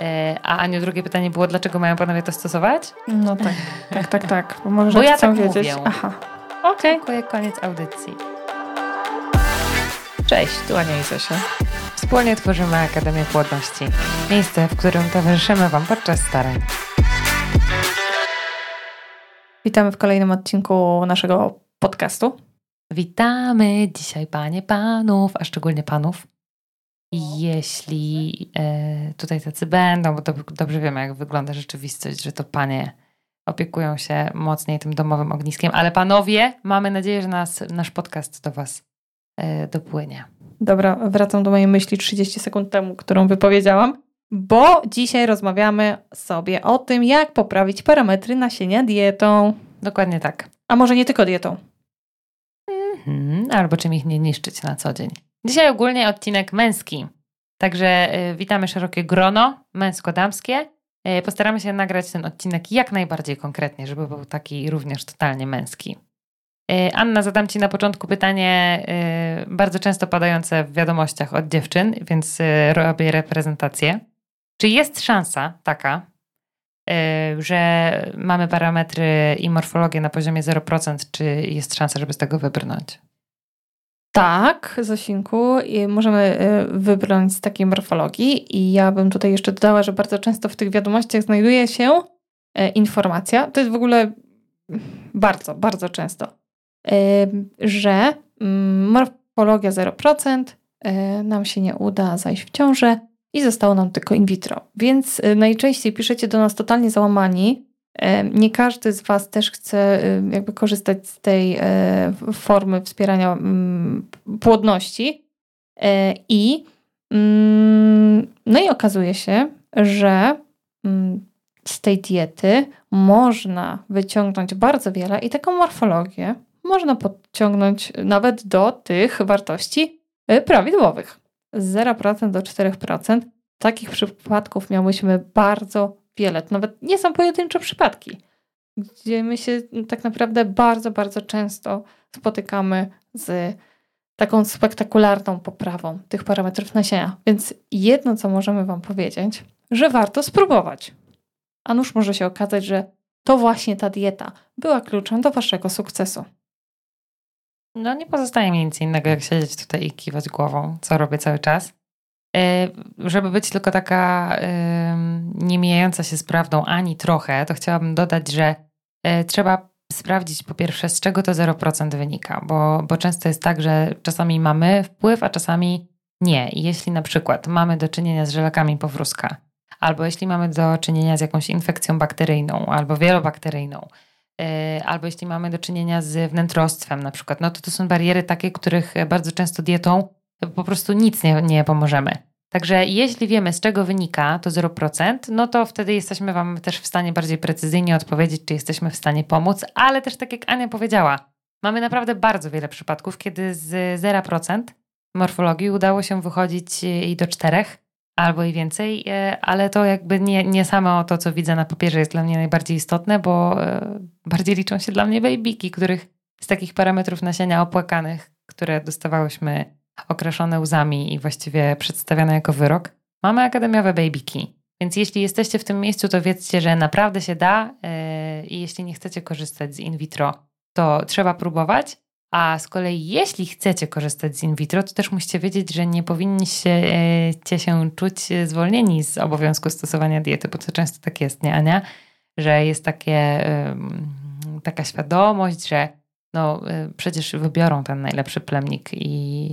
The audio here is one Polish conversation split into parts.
E, a Aniu, drugie pytanie było, dlaczego mają panowie to stosować? No tak, tak, tak, tak. Bo, może Bo ja tak wiedzieć. mówię. Aha. Okej. Dziękuję, koniec audycji. Cześć, tu Ania i Zosia. Wspólnie tworzymy Akademię Płodności. Miejsce, w którym towarzyszymy Wam podczas starań. Witamy w kolejnym odcinku naszego podcastu. Witamy dzisiaj panie panów, a szczególnie panów. Jeśli e, tutaj tacy będą, bo dobrze wiemy, jak wygląda rzeczywistość, że to panie opiekują się mocniej tym domowym ogniskiem, ale panowie, mamy nadzieję, że nas, nasz podcast do Was e, dopłynie. Dobra, wracam do mojej myśli 30 sekund temu, którą wypowiedziałam, bo dzisiaj rozmawiamy sobie o tym, jak poprawić parametry nasienia dietą. Dokładnie tak. A może nie tylko dietą. Mhm, albo czym ich nie niszczyć na co dzień. Dzisiaj ogólnie odcinek męski. Także y, witamy szerokie grono męsko-damskie. Y, postaramy się nagrać ten odcinek jak najbardziej konkretnie, żeby był taki również totalnie męski. Y, Anna, zadam Ci na początku pytanie bardzo często padające w wiadomościach od dziewczyn, więc robię reprezentację. Czy jest szansa taka, że mamy parametry i morfologię na poziomie 0%, czy jest szansa, żeby z tego wybrnąć? Tak, Zosinku, i możemy y, wybrnąć z takiej morfologii i ja bym tutaj jeszcze dodała, że bardzo często w tych wiadomościach znajduje się e, informacja, to jest w ogóle bardzo, bardzo często, y, że mm, morfologia 0%, y, nam się nie uda zajść w ciążę i zostało nam tylko in vitro. Więc y, najczęściej piszecie do nas totalnie załamani, Nie każdy z Was też chce jakby korzystać z tej e, formy wspierania płodności. E, I mm, no i okazuje się, że z tej diety można wyciągnąć bardzo wiele i taką morfologię można podciągnąć nawet do tych wartości e, prawidłowych. Z 0% do 4%. Takich przypadków miałyśmy bardzo wiele. To nawet nie są pojedyncze przypadki, gdzie my się tak naprawdę bardzo, bardzo często spotykamy z taką spektakularną poprawą tych parametrów nasienia. Więc jedno, co możemy Wam powiedzieć, że warto spróbować. A nuż może się okazać, że to właśnie ta dieta była kluczem do Waszego sukcesu. No nie pozostaje mi nic innego, jak siedzieć tutaj i kiwać głową, co robię cały czas. E, Żeby być tylko taka nie mijająca się z prawdą ani trochę, to chciałabym dodać, że e, trzeba sprawdzić po pierwsze, z czego to 0% wynika, bo, bo często jest tak, że czasami mamy wpływ, a czasami nie. I jeśli na przykład mamy do czynienia z żelakami powrózka, albo jeśli mamy do czynienia z jakąś infekcją bakteryjną albo wielobakteryjną, e, albo jeśli mamy do czynienia z wnętrostwem na przykład, no to to są bariery takie, których bardzo często dietą po prostu nic nie, nie pomożemy. Także jeśli wiemy, z czego wynika to 0%, no to wtedy jesteśmy Wam też w stanie bardziej precyzyjnie odpowiedzieć, czy jesteśmy w stanie pomóc, ale też tak jak Ania powiedziała, mamy naprawdę bardzo wiele przypadków, kiedy z 0% morfologii udało się wychodzić i do 4 albo i więcej, e, ale to jakby nie, nie samo to, co widzę na papierze jest dla mnie najbardziej istotne, bo e, bardziej liczą się dla mnie babyki, których z takich parametrów nasienia opłakanych, które dostawałyśmy okraszone łzami i właściwie przedstawiane jako wyrok, mamy akademiowe babyki. Więc jeśli jesteście w tym miejscu, to wiedzcie, że naprawdę się da yy, i jeśli nie chcecie korzystać z in vitro, to trzeba próbować. A z kolei jeśli chcecie korzystać z in vitro, to też musicie wiedzieć, że nie powinniście yy, się czuć zwolnieni z obowiązku stosowania diety, bo to często tak jest, nie Ania? Że jest takie, yy, taka świadomość, że no y, przecież wybiorą ten najlepszy plemnik i,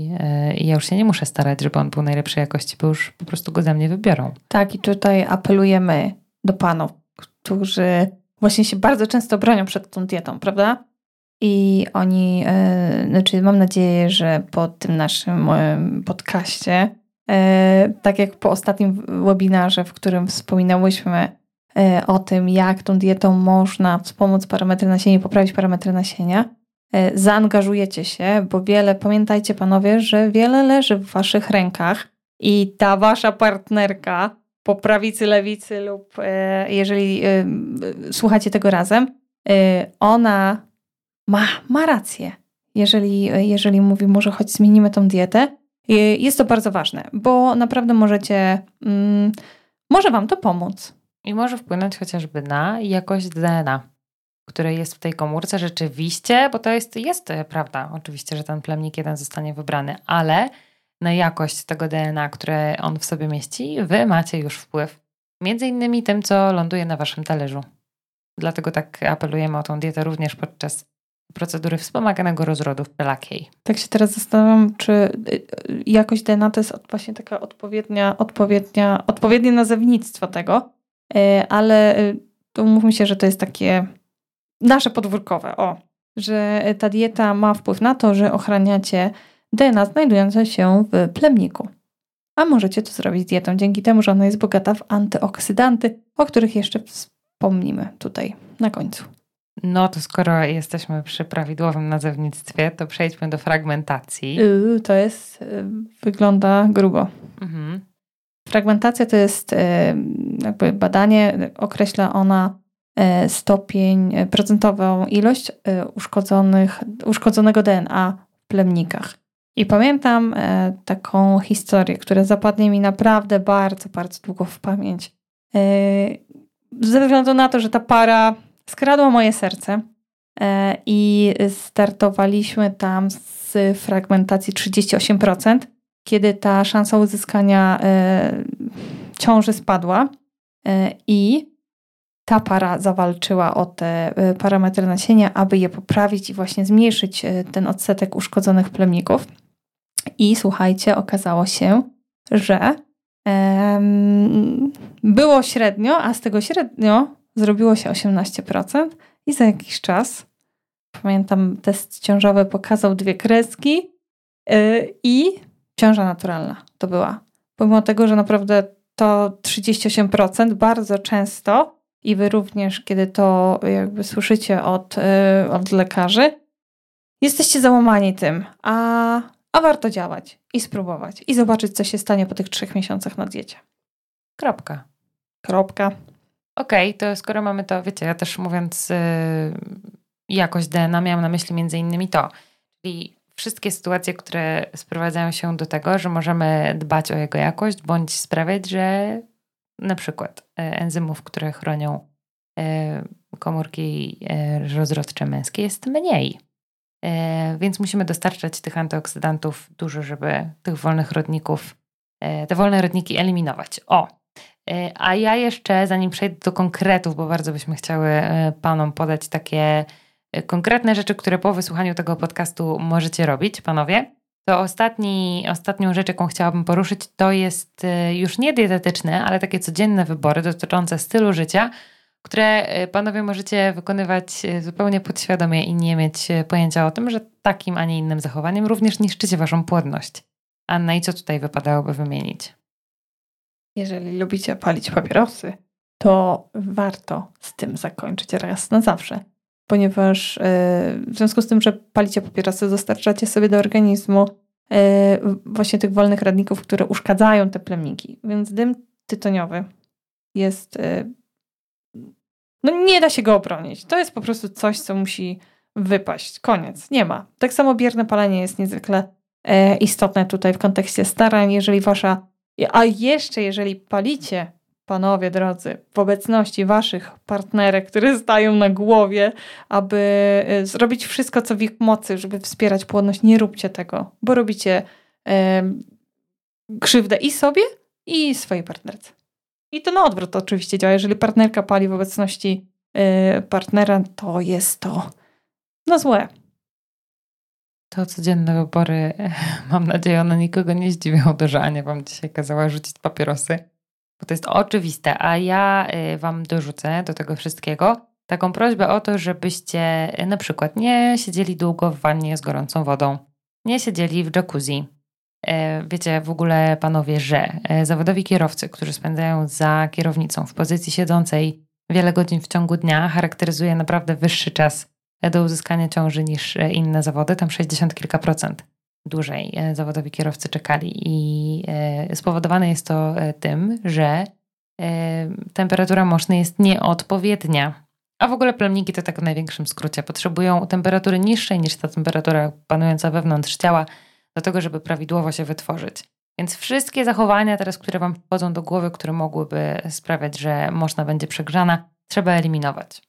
y, i ja już się nie muszę starać, żeby on był najlepszej jakości, bo już po prostu go ze mnie wybiorą. Tak, i tutaj apelujemy do panów, którzy właśnie się bardzo często bronią przed tą dietą, prawda? I oni, e, znaczy mam nadzieję, że po tym naszym e, podcaście, e, tak jak po ostatnim webinarze, w którym wspominałyśmy e, o tym, jak tą dietą można wspomóc parametry nasienia i poprawić parametry nasienia, zaangażujecie się, bo wiele, pamiętajcie panowie, że wiele leży w waszych rękach i ta wasza partnerka po prawicy, lewicy lub e, jeżeli e, słuchacie tego razem, e, ona ma, ma rację. Jeżeli, jeżeli mówi, może choć zmienimy tą dietę, jest to bardzo ważne, bo naprawdę możecie, mm, może Wam to pomóc. I może wpłynąć chociażby na jakość DNA, które jest w tej komórce rzeczywiście, bo to jest, jest prawda, oczywiście, że ten plemnik jeden zostanie wybrany, ale na jakość tego DNA, które on w sobie mieści, Wy macie już wpływ. Między innymi tym, co ląduje na Waszym talerzu. Dlatego tak apelujemy o tą dietę również podczas procedury wspomaganego rozrodu w pelakiej. Tak się teraz zastanawiam, czy y, y, jakość DNA to jest właśnie taka odpowiednia, odpowiednia, odpowiednie nazewnictwo tego, ale tu mówmy się, że to jest takie nasze podwórkowe, o, że ta dieta ma wpływ na to, że ochraniacie DNA znajdujące się w plemniku. A możecie to zrobić dietą dzięki temu, że ona jest bogata w antyoksydanty, o których jeszcze wspomnimy tutaj na końcu. No to skoro jesteśmy przy prawidłowym nazewnictwie, to przejdźmy do fragmentacji. Yy, to jest, yy, wygląda grubo. Mhm. Fragmentacja to jest yy, jakby badanie, określa ona stopień, yy, procentową ilość yy, uszkodzonych, uszkodzonego DNA w plemnikach. I pamiętam taką historię, która zapadnie mi naprawdę bardzo, bardzo długo w pamięć. Ze względu na to, że ta para skradło moje serce e, i startowaliśmy tam z fragmentacji 38%, kiedy ta szansa uzyskania e, ciąży spadła e, i ta para zawalczyła o te parametry nasienia, aby je poprawić i właśnie zmniejszyć ten odsetek uszkodzonych plemników. I słuchajcie, okazało się, że było średnio, a z tego średnio zrobiło się 18% i za jakiś czas, pamiętam, test ciążowy pokazał dwie kreski yy, i ciąża naturalna to była. Pomimo tego, że naprawdę to 38% bardzo często i wy również, kiedy to jakby słyszycie od, yy, od lekarzy, jesteście załamani tym, a, a warto działać i spróbować i zobaczyć, co się stanie po tych trzech miesiącach na diecie. Kropka. Kropka. Okej, okay, to skoro mamy to, wiecie, ja też mówiąc yy, jakość DNA miałam na myśli między innymi to, czyli wszystkie sytuacje, które sprowadzają się do tego, że możemy dbać o jego jakość, bądź sprawiać, że na przykład y, enzymów, które chronią y, komórki y, rozrodcze męskie jest mniej. Więc musimy dostarczać tych antyoksydantów dużo, żeby tych wolnych rodników, te wolne rodniki eliminować. O, E, a ja jeszcze, zanim przejdę do konkretów, bo bardzo byśmy chciały e, Panom podać takie e, konkretne rzeczy, które po wysłuchaniu tego podcastu możecie robić, Panowie, to ostatni, ostatnią rzecz, jaką chciałabym poruszyć, to jest już nie dietetyczne, ale takie codzienne wybory dotyczące stylu życia, które Panowie możecie wykonywać zupełnie podświadomie i nie mieć pojęcia o tym, że takim, a nie innym zachowaniem również niszczycie Waszą płodność. Anna, i co tutaj wypadałoby wymienić? jeżeli lubicie palić papierosy, to warto z tym zakończyć raz na zawsze. Ponieważ e, w związku z tym, że palicie papierosy, dostarczacie sobie do organizmu e, właśnie tych wolnych radników, które uszkadzają te plemniki. Więc dym tytoniowy jest. E, no nie da się go obronić. To jest po prostu coś, co musi wypaść. Koniec. Nie ma. Tak samo bierne palenie jest niezwykle istotne tutaj w kontekście starań. Jeżeli wasza a jeszcze, jeżeli palicie, panowie drodzy, w obecności waszych partnerek, które stają na głowie, aby y, zrobić wszystko, co w ich mocy, żeby wspierać płodność, nie róbcie tego, bo robicie e, krzywdę i sobie, i swojej partnerce. I to na odwrót oczywiście działa. Jeżeli partnerka pali w obecności e, partnera, to jest to no złe. To codzienne wybory, mam nadzieję, one nikogo nie zdziwią, to, że Ania wam dzisiaj kazała rzucić papierosy, bo to jest oczywiste. A ja y, wam dorzucę do tego wszystkiego taką prośbę o to, żebyście y, na przykład nie siedzieli długo w wannie z gorącą wodą, nie siedzieli w jacuzzi. Y, wiecie w ogóle, panowie, że zawodowi kierowcy, którzy spędzają za kierownicą w pozycji siedzącej wiele godzin w ciągu dnia, charakteryzuje naprawdę wyższy czas do uzyskania ciąży niż inne zawody. Tam 60 kilka procent dłużej e, zawodowi kierowcy czekali i e, spowodowane jest to tym, że temperatura moszny jest nieodpowiednia. A w ogóle plemniki to tak w największym skrócie potrzebują temperatury niższej niż ta temperatura panująca wewnątrz ciała do tego, żeby prawidłowo się wytworzyć. Więc wszystkie zachowania teraz, które Wam wchodzą do głowy, które mogłyby sprawiać, że można będzie przegrzana, trzeba eliminować.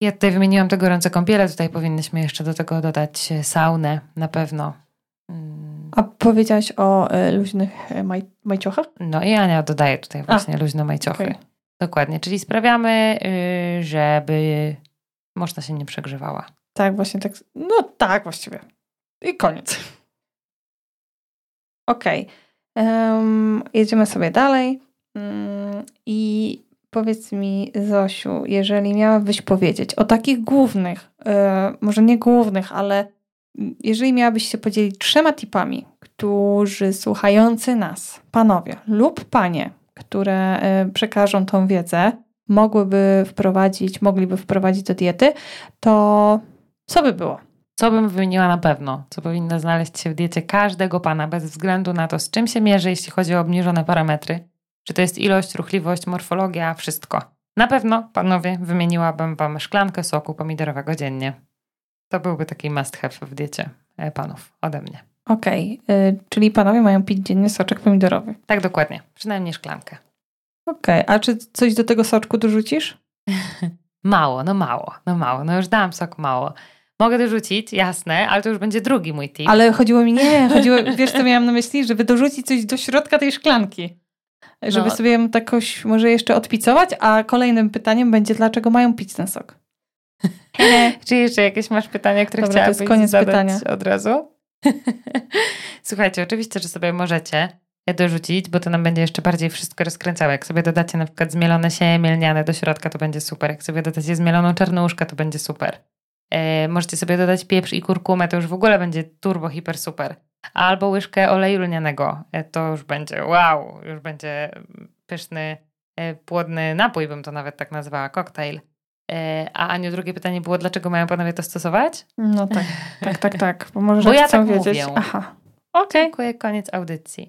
Ja tutaj wymieniłam te gorące kąpiele, tutaj powinnyśmy jeszcze do tego dodać saunę na pewno. Mm. A powiedziałaś o e, luźnych e, maj, majciochach? No i Ania dodaje tutaj właśnie A, luźne majciochy. Okay. Dokładnie, czyli sprawiamy, y, żeby można się nie przegrzewała. Tak, właśnie tak. No tak, właściwie. I koniec. Okej. Okay. Um, jedziemy sobie dalej. Um, I powiedz mi, Zosiu, jeżeli miałabyś powiedzieć o takich głównych, e, może nie głównych, ale jeżeli miałabyś się podzielić trzema tipami, którzy słuchający nas, panowie lub panie, które e, przekażą tą wiedzę, mogłyby wprowadzić, mogliby wprowadzić do diety, to co by było? Co bym wymieniła na pewno, co powinno znaleźć się w diecie każdego pana, bez względu na to, z czym się mierzy, jeśli chodzi o obniżone parametry, czy to jest ilość, ruchliwość, morfologia, wszystko. Na pewno, panowie, wymieniłabym wam szklankę soku pomidorowego dziennie. To byłby taki must have w diecie e, panów ode mnie. Okej, okay. czyli panowie mają pić dziennie soczek pomidorowy. Tak, dokładnie. Przynajmniej szklankę. Okej, okay. a czy coś do tego soczku dorzucisz? mało, no mało, no mało. No już dałam sok mało. Mogę dorzucić, jasne, ale to już będzie drugi mój tip. Ale chodziło mi, nie, chodziło, wiesz co miałam na myśli, żeby dorzucić coś do środka tej szklanki. Żeby no. sobie ją jakoś może jeszcze odpicować, a kolejnym pytaniem będzie, dlaczego mają pić ten sok? Czy jeszcze jakieś masz pytania, które Dobra, chciałabyś to jest koniec zadać pytania. od razu? Słuchajcie, oczywiście, że sobie możecie dorzucić, bo to nam będzie jeszcze bardziej wszystko rozkręcało. Jak sobie dodacie na przykład zmielone siemię lniane do środka, to będzie super. Jak sobie dodacie zmieloną czarnuszkę, to będzie super. E, możecie sobie dodać pieprz i kurkumę, to już w ogóle będzie turbo, hiper, super. Albo łyżkę oleju lnianego, e, to już będzie wow, już będzie pyszny, e, płodny napój, bym to nawet tak nazwała, koktajl. E, a Aniu, drugie pytanie było, dlaczego mają panowie to stosować? No tak, tak, tak, tak. Bo może bo ja tak wiedzieć. mówię. Aha. Okej. Okay. Dziękuję, koniec audycji.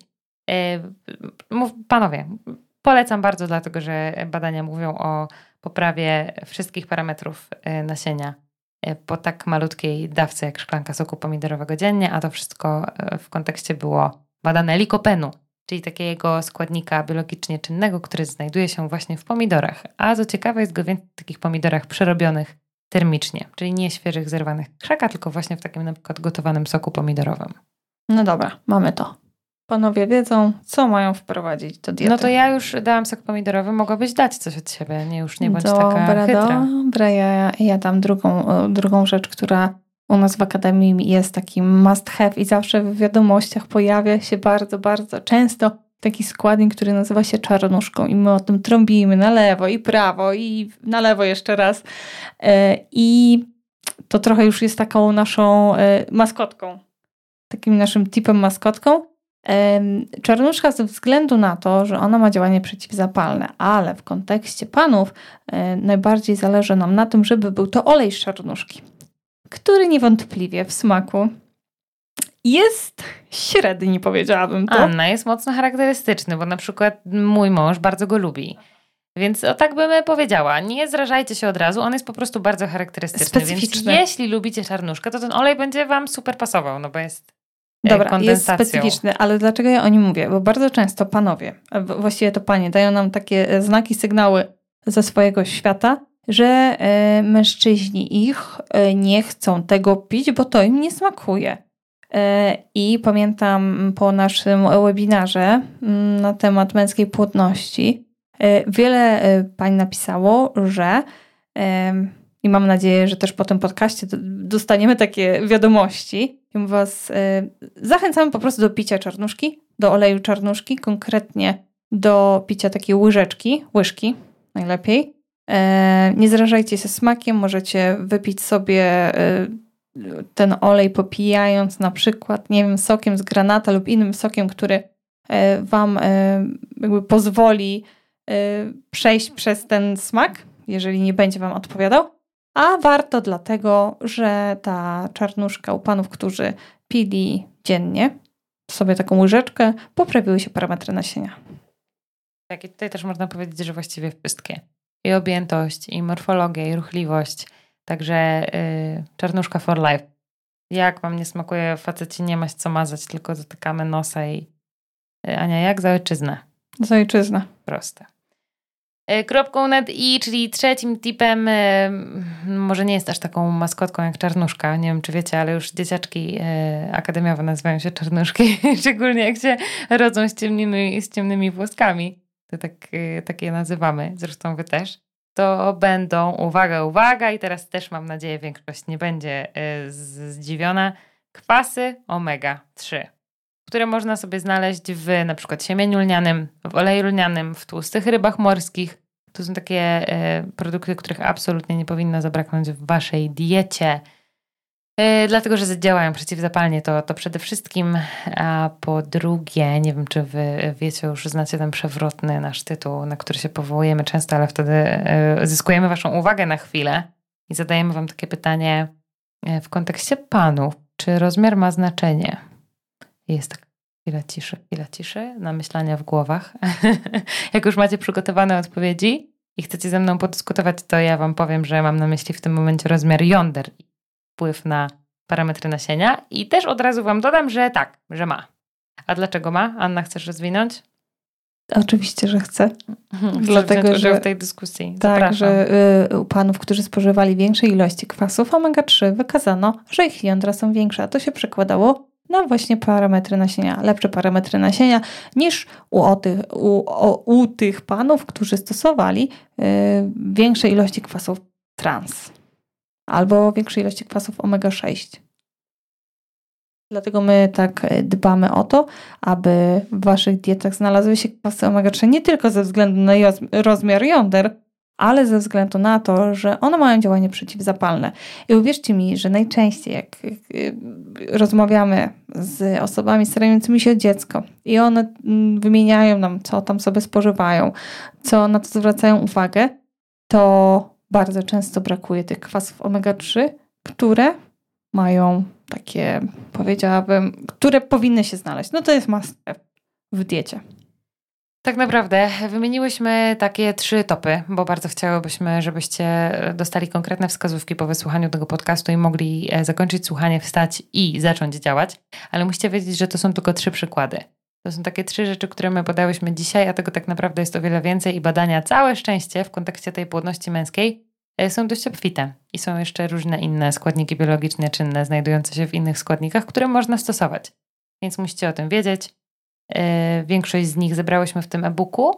Mów, panowie, polecam bardzo, dlatego że badania mówią o poprawie wszystkich parametrów nasienia po tak malutkiej dawce jak szklanka soku pomidorowego dziennie, a to wszystko w kontekście było badane likopenu, czyli takiego składnika biologicznie czynnego, który znajduje się właśnie w pomidorach. A co ciekawe, jest go więcej w takich pomidorach przerobionych termicznie, czyli nie świeżych, zerwanych krzaka, tylko właśnie w takim na przykład gotowanym soku pomidorowym. No dobra, mamy to. Panowie wiedzą, co mają wprowadzić do diety. No to ja już dałam sok pomidorowy, mogłabyś dać coś od siebie, nie już nie bądź dobra, taka chytra. Dobra, ja, ja dam drugą, drugą rzecz, która u nas w Akademii jest taki must have i zawsze w wiadomościach pojawia się bardzo, bardzo często taki składnik, który nazywa się czarnuszką i my o tym trąbimy na lewo i prawo i na lewo jeszcze raz. E, I to trochę już jest taką naszą e, maskotką, takim naszym typem maskotką. Czarnuszka ze względu na to, że ona ma działanie przeciwzapalne, ale w kontekście panów e, najbardziej zależy nam na tym, żeby był to olej z czarnuszki który niewątpliwie w smaku jest średni, powiedziałabym to. Anna jest mocno charakterystyczny, bo na przykład mój mąż bardzo go lubi. Więc o tak bym powiedziała. Nie zrażajcie się od razu, on jest po prostu bardzo charakterystyczny. Specyficzny. Więc jeśli lubicie czarnuszkę, to ten olej będzie wam super pasował, no bo jest e, Dobra, jest specyficzny, ale dlaczego ja o nim mówię? Bo bardzo często panowie, właściwie to panie, dają nam takie e, znaki, sygnały ze swojego świata, że e, mężczyźni ich e, nie chcą tego pić, bo to im nie smakuje. E, I pamiętam po naszym webinarze mm, na temat męskiej płodności, wiele pań napisało, że i mam nadzieję, że też po tym podcaście dostaniemy takie wiadomości. I was zachęcamy po prostu do picia czarnuszki, do oleju czarnuszki, konkretnie do picia takiej łyżeczki, łyżki najlepiej, nie zrażajcie się smakiem, możecie wypić sobie e, ten olej popijając na przykład, nie wiem, sokiem z granata lub innym sokiem, który e, Wam jakby pozwoli przejść przez ten smak, jeżeli nie będzie Wam odpowiadał. A warto dlatego, że ta czarnuszka u panów, którzy pili dziennie sobie taką łyżeczkę, poprawiły się parametry nasienia. Tak, i tutaj też można powiedzieć, że właściwie wszystkie i objętość, i morfologia, i ruchliwość. Także yy, czarnuszka for life. Jak wam nie smakuje, faceci nie ma co mazać, tylko dotykamy nosa i Ania, jak za ojczyznę? Za ojczyznę. Proste. E, kropką nad i, czyli trzecim tipem, e, może nie jest aż taką maskotką jak czarnuszka, nie wiem czy wiecie, ale już dzieciaczki akademiowe nazywają się czarnuszki, szczególnie jak się rodzą z ciemnymi, z ciemnymi włoskami, to tak, takie nazywamy, zresztą wy też, to będą, uwaga, uwaga i teraz też mam nadzieję większość nie będzie zdziwiona, kwasy omega-3 które można sobie znaleźć w na przykład siemieniu lnianym, w oleju lnianym, w tłustych rybach morskich. To są takie e, produkty, których absolutnie nie powinno zabraknąć w waszej diecie. E, dlatego, że działają przeciwzapalnie, to, to przede wszystkim. A po drugie, nie wiem, czy wy wiecie, już znacie ten przewrotny nasz tytuł, na który się powołujemy często, ale wtedy e, zyskujemy waszą uwagę na chwilę i zadajemy wam takie pytanie w kontekście panów. Czy rozmiar ma znaczenie? Jest tak chwila ciszy, chwila ciszy, namyślania w głowach. Jak już macie przygotowane odpowiedzi i chcecie ze mną podyskutować, to ja Wam powiem, że mam na myśli w tym momencie rozmiar jąder wpływ na parametry nasienia. I też od razu Wam dodam, że tak, że ma. A dlaczego ma? Anna, chcesz rozwinąć? Oczywiście, że chcę. Chcesz Dlatego, że w tej dyskusji. Tak, Zapraszam. że y, u panów, którzy spożywali większe ilości kwasów omega-3, wykazano, że ich jądra są większe, a to się przekładało na właśnie parametry nasienia, lepsze parametry nasienia niż u, tych, u, u tych panów, którzy stosowali y, większe ilości kwasów trans albo większe ilości kwasów omega-6. Dlatego my tak y, dbamy o to, aby w waszych dietach znalazły się kwasy omega-3 nie tylko ze względu na rozmiar jąder, ale ze względu na to, że one mają działanie przeciwzapalne. I uwierzcie mi, że najczęściej jak rozmawiamy z osobami starającymi się o dziecko i one mm, wymieniają nam, co tam sobie spożywają, co na to zwracają uwagę, to bardzo często brakuje tych kwasów omega-3, które mają takie, powiedziałabym, które powinny się znaleźć. No to jest must w diecie. Tak naprawdę wymieniłyśmy takie trzy topy, bo bardzo chciałybyśmy, żebyście dostali konkretne wskazówki po wysłuchaniu tego podcastu i mogli e, zakończyć słuchanie, wstać i zacząć działać. Ale musicie wiedzieć, że to są tylko trzy przykłady. To są takie trzy rzeczy, które my podałyśmy dzisiaj, a tego tak naprawdę jest o wiele więcej i badania całe szczęście w kontekście tej płodności męskiej e, są dość obfite. I są jeszcze różne inne składniki biologiczne czynne znajdujące się w innych składnikach, które można stosować. Więc musicie o tym wiedzieć. E, większość z nich zebrałyśmy w tym e-booku,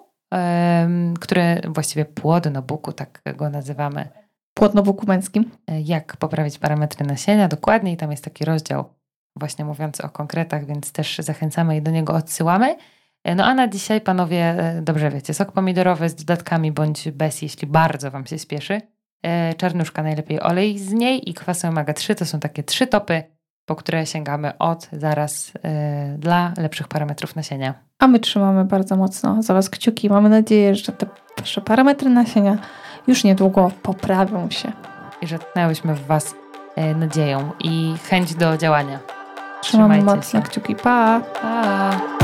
który właściwie płodno booku, tak go nazywamy. Płodno booku męskim. E, jak poprawić parametry nasienia, dokładnie. I tam jest taki rozdział właśnie mówiący o konkretach, więc też zachęcamy i do niego odsyłamy. E, no a na dzisiaj, panowie, dobrze wiecie, sok pomidorowy z dodatkami bądź bez, jeśli bardzo Wam się spieszy. Czarnuszka najlepiej olej z niej i kwasy omega-3 to są takie trzy topy po które sięgamy od zaraz dla lepszych parametrów nasienia. A my trzymamy bardzo mocno za Was kciuki. Mamy nadzieję, że te Wasze parametry nasienia już niedługo poprawią się. I że tknęłyśmy w Was nadzieją i chęć do działania. Trzymajcie mocno kciuki. Pa! Pa!